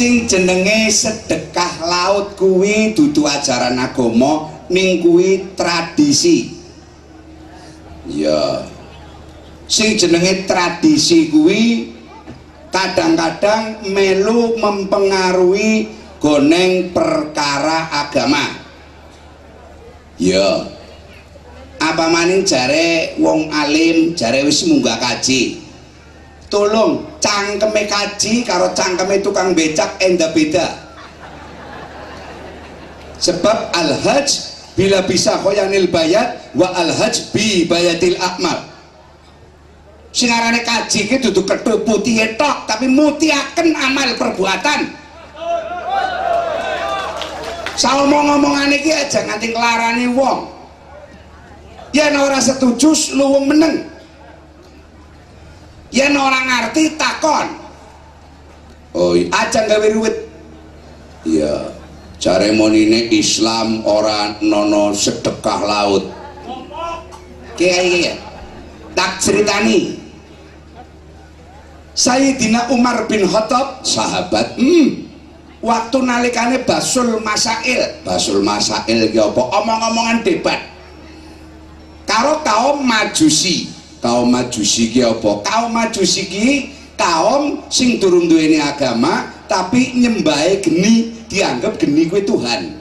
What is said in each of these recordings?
sing jenenge sedekah laut kuwi dudu ajaran agama ning kuwi tradisi. Ya. Sing jenenge tradisi kuwi kadang-kadang melu mempengaruhi goneng perkara agama. Ya. Apa maning jare wong alim jare wis munggah kaji tolong cangkeme kaji karo cangkeme tukang becak enda beda. Sebab al-hajj bila bisa khoyanil bayat wa al-hajj bi bayatil akmal. Singarane kaji ke duduk ketut putih tok tapi mutiaken amal perbuatan. Saya ngomong-ngomongan ini aja nganti kelarani wong. Ya ora setuju lu wong meneng yen orang ngerti takon. Oh aja gawe ruwet. Iya ceremonine Islam orang nono sedekah laut. Kayak ya tak ceritani. Sayyidina Umar bin Khattab sahabat hmm, waktu nalikane basul masail. Basul masail ya apa? Omong-omongan debat. Karo kaum majusi kaum majusi ki apa kaum majusi ki kaum sing durung duweni agama tapi nyembahe geni dianggap geni kuwi Tuhan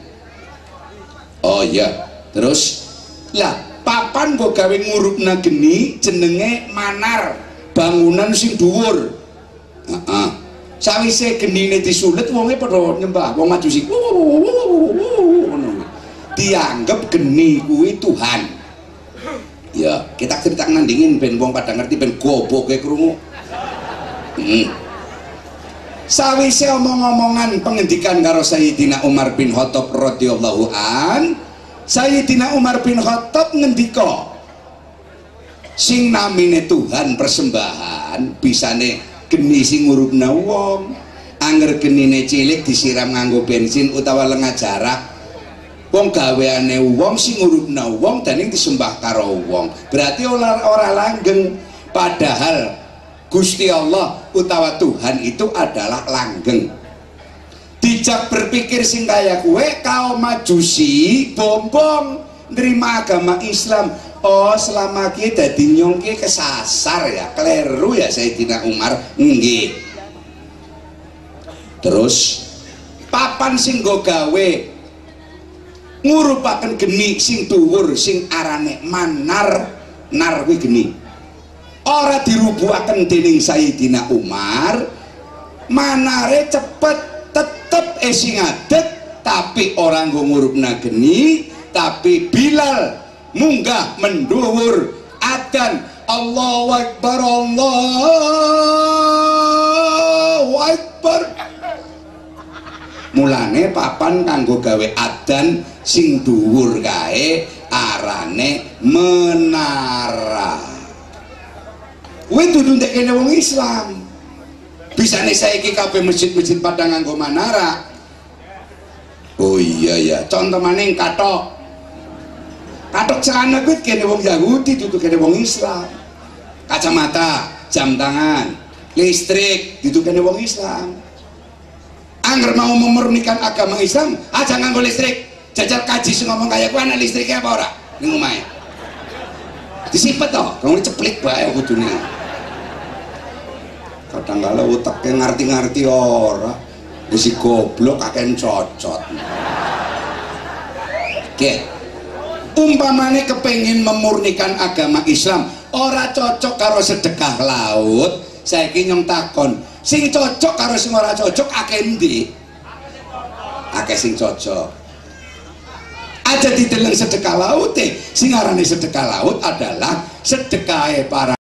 oh iya terus lah papan kok gawe ngurupna geni jenenge manar bangunan sing dhuwur heeh uh -uh. sawise genine disulit wonge padha nyembah wong majusi dianggap geni kuwi Tuhan ya kita cerita nandingin ben wong pada ngerti ben goboke krungu hmm. sawise omong-omongan pengendikan karo Sayyidina Umar bin Khattab radhiyallahu an Sayyidina Umar bin Khattab ngendika sing namine Tuhan persembahan bisane geni sing ngurupna wong anger genine cilik disiram nganggo bensin utawa lengah jarak wong gaweane wong sing ngurupna wong dan yang disembah karo wong. Berarti ora ora langgeng. Padahal Gusti Allah utawa Tuhan itu adalah langgeng. Dijak berpikir sing kaya kue kaum majusi bombong nerima agama Islam. Oh selama kita dadi nyongke kesasar ya kleru ya Sayyidina Umar. Nggih. Terus papan sing gawe ngurupaken geni sing dhuwur sing arane manar nar kuwi geni. Ora dirubuhaken dening Sayyidina Umar manare cepet tetep esing adet tapi orang nggo ngurupna geni tapi Bilal munggah mendhuwur adan Allahu Akbar Allahu Akbar. Mulane papan kanggo gawe adan sing dhuwur kae arane menara. Kuwi dudu ndek kene wong Islam. Bisane saiki kabeh masjid-masjid pada nganggo menara. Oh iya ya contoh maning katok katok celana kuwi kene wong Yahudi dudu kene wong Islam. Kacamata jam tangan listrik dudu kene wong Islam. Angger mau memurnikan agama Islam aja nganggo listrik jajal kaji sing ngomong kayak gua anak listriknya apa ora? Ning omahe. Disipet toh kamu ceplik bae kudune. Kadang kala uteknya ngerti-ngerti ora. Isi goblok kakek cocot. Oke. Umpamane kepengin memurnikan agama Islam ora cocok karo sedekah laut saya nyong takon sing cocok karo sing ora cocok akeh endi? Akeh sing cocok aja dideleng sedekah laut eh. Sing arane sedekah laut adalah sedekah para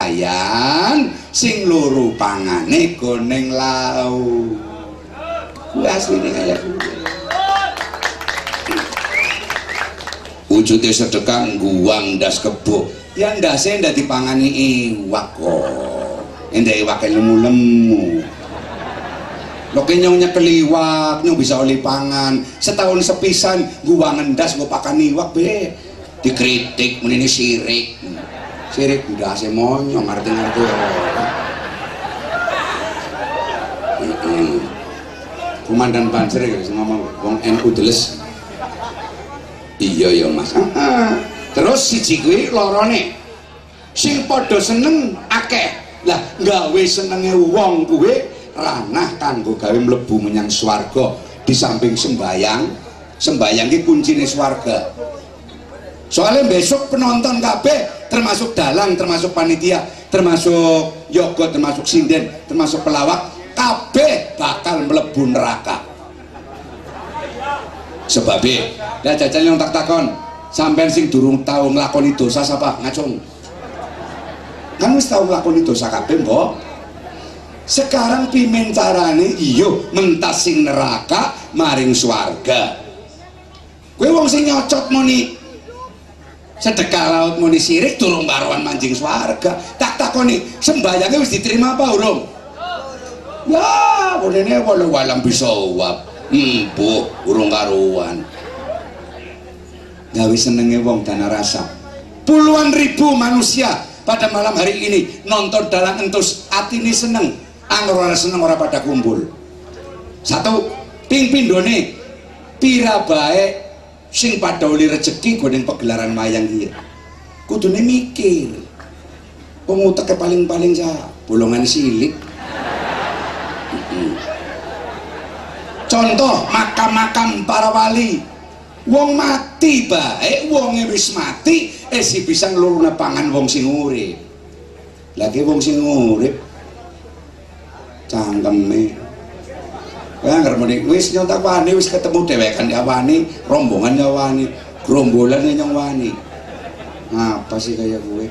ayan sing loro pangane goneng laut. Kuwi asline kaya wujudnya sedekah guang das kebo yang ndase ndak dipangani iwak kok. Endak iwak lemu-lemu lo kenyong keliwak nyong bisa oli pangan. Setahun sepisan gua ngendas gua pakan iwak be. Dikritik ini sirik. Sirik udah saya ngerti ngerti komandan banser ya ngomong wong NU deles. Iya ya mas. Terus siji kuwi lorone. Sing padha seneng akeh. Lah gawe senenge wong kuwi ranah kanggo gawe mlebu menyang swarga di samping sembayang sembayang ki kuncine swarga. Soalnya besok penonton kabeh termasuk dalang termasuk panitia termasuk yoga termasuk sinden termasuk pelawak kabeh bakal mlebu neraka. Sebabnya ya jajan yang tak takon sampai sing durung tahu ngelakoni dosa siapa ngacung. Kan wis tahu ngelakoni dosa kabeh mbok sekarang pimen carane iyo mentasing neraka maring swarga. Gue wong sing nyocot muni sedekah laut muni sirik tulung baruan mancing swarga. Tak takoni sembayangnya wis diterima apa urung? Ya ini walau walam bisa uap. Empuh urung karuan. Gawe senenge wong dana rasa. Puluhan ribu manusia pada malam hari ini nonton dalam entus hati ini seneng anggur orang seneng orang pada kumpul. Satu ping pindone pira baik sing pada uli rezeki godeng pegelaran wayang iya. Kudune mikir pengutek paling-paling sah bolongan silik. Contoh makam-makam para wali. Wong mati baik wong wis mati eh si bisa ngeluruna pangan wong sing urip. Lagi wong sing urip cangkeme Ya ngerti wis nyontak wani wis ketemu dewekan ya wani, rombongan ya wani, gerombolan ya wani. Apa sih kayak gue?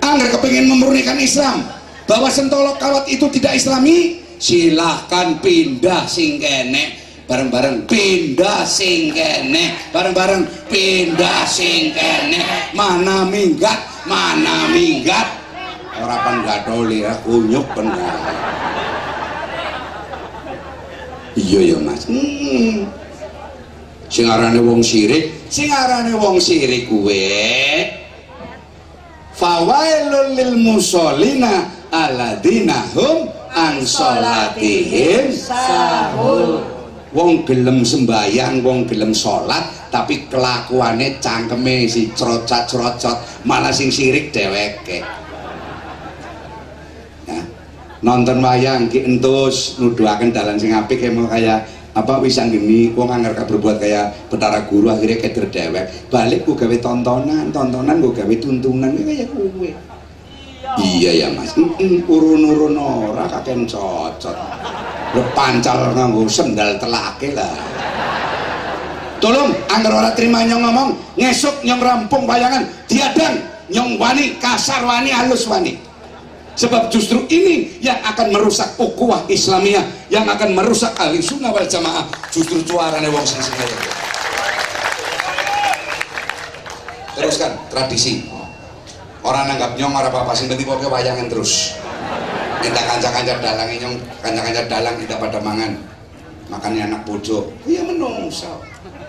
Angger kepingin memurnikan Islam. Bahwa sentolok kawat itu tidak islami, silahkan pindah sing kene. Bareng-bareng pindah sing kene. Bareng-bareng pindah sing kene. Mana minggat mana minggat ora panggadoli ya. Kunyuk bener iya ya mas. Hmm. wong sirik sing arane wong sirik kuwe. Fawailul lil musallina alladzina hum an salatihim sahul wong gelem sembayang wong gelem sholat tapi kelakuannya cangkeme si cerocot-cerocot malah sing sirik deweke ya. Nonton wayang ki entus nuduhaken dalan sing apik mau kayak apa wis gini. Wong anggar berbuat kayak betara guru akhirnya kayak dewek balik gue gawe tontonan tontonan gue gawe tuntunan kayak gue iya ya mas. Urun-urun ora kakek cocot. Pancal nganggo sendal telake lah. Tolong anggar ora terima nyong ngomong. Ngesuk nyong rampung bayangan. Diadang nyong wani kasar wani halus wani sebab justru ini yang akan merusak ukuah Islamiyah yang akan merusak ahli sunnah wal jamaah. Justru cuarane wong sing teruskan tradisi. Orang nanggap nyong orang apa sing penting pokoknya wayangan terus. Kita kanca-kanca dalang nyong kanca-kanca dalang kita pada mangan. Makannya anak bojo iya menungso.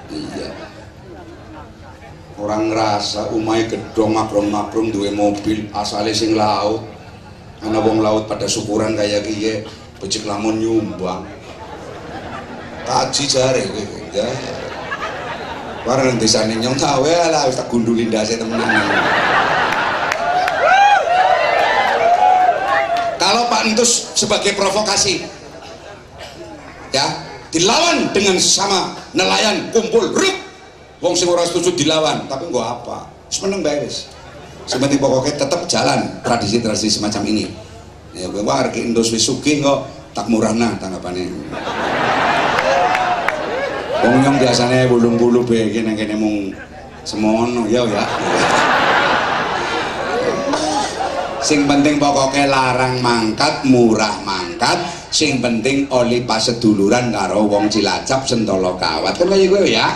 Iya. Orang ngerasa umai gedong makrum-makrum duwe mobil asalnya sing laut karena wong laut pada syukuran kayak gini becik lamun nyumbang. Kaji jare ya. Barang desa nyong ya lah tak gundulin dasi temen-temen kalau Pak Entus sebagai provokasi ya dilawan dengan sesama nelayan kumpul rup. Wong sing ora setuju dilawan tapi gua apa? Wis seperti pokoknya tetap jalan tradisi-tradisi semacam ini. Ya gue war ke Indos wis sugih kok tak murah nah tanggapannya wong nyong biasanya bulung-bulu bae kene kene mung semono. Ya ya. Sing penting pokoknya larang mangkat murah mangkat. Sing penting oli paseduluran karo wong cilacap sentolo kawat. Kan kayak gue ya?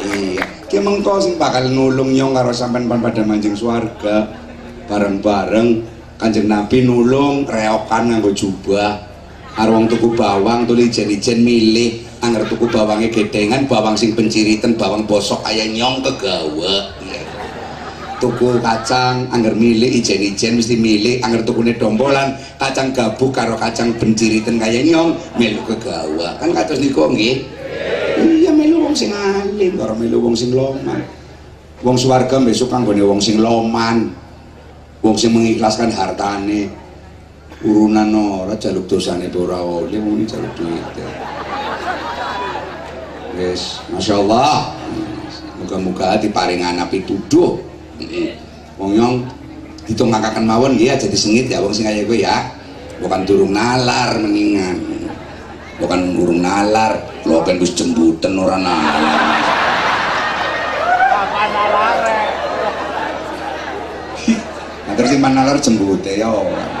Iya ki mengko sing bakal nulung nyong karo sampean pada mancing swarga. Bareng-bareng kanjeng nabi nulung reokan nganggo jubah. Karo wong tuku bawang tuli ijen-ijen milih. Anggar tuku bawangnya gedengan bawang sing penciritan bawang bosok ayah nyong kegawa iya. tuku kacang angger milih ijen-ijen mesti milih. Angger tukune dombolan kacang gabuk karo kacang benciriten kaya nyong melu kegawa kan kados niku nggih wong sing alim. Karo melu wong sing loman. Wong swarga besok kanggone wong sing loman. Wong sing mengikhlaskan hartane. Urunan ora jaluk dosane ora oleh muni jaluk duit. Wis masyaallah. Muga-muga diparing anak pituduh wong nyong hitung ngakakan mawon ya jadi sengit ya wong sing kaya gue ya. Bukan turung nalar mendingan bukan urung nalar lo pengen wis jembuten orang nalar terus nalar jembute ya orang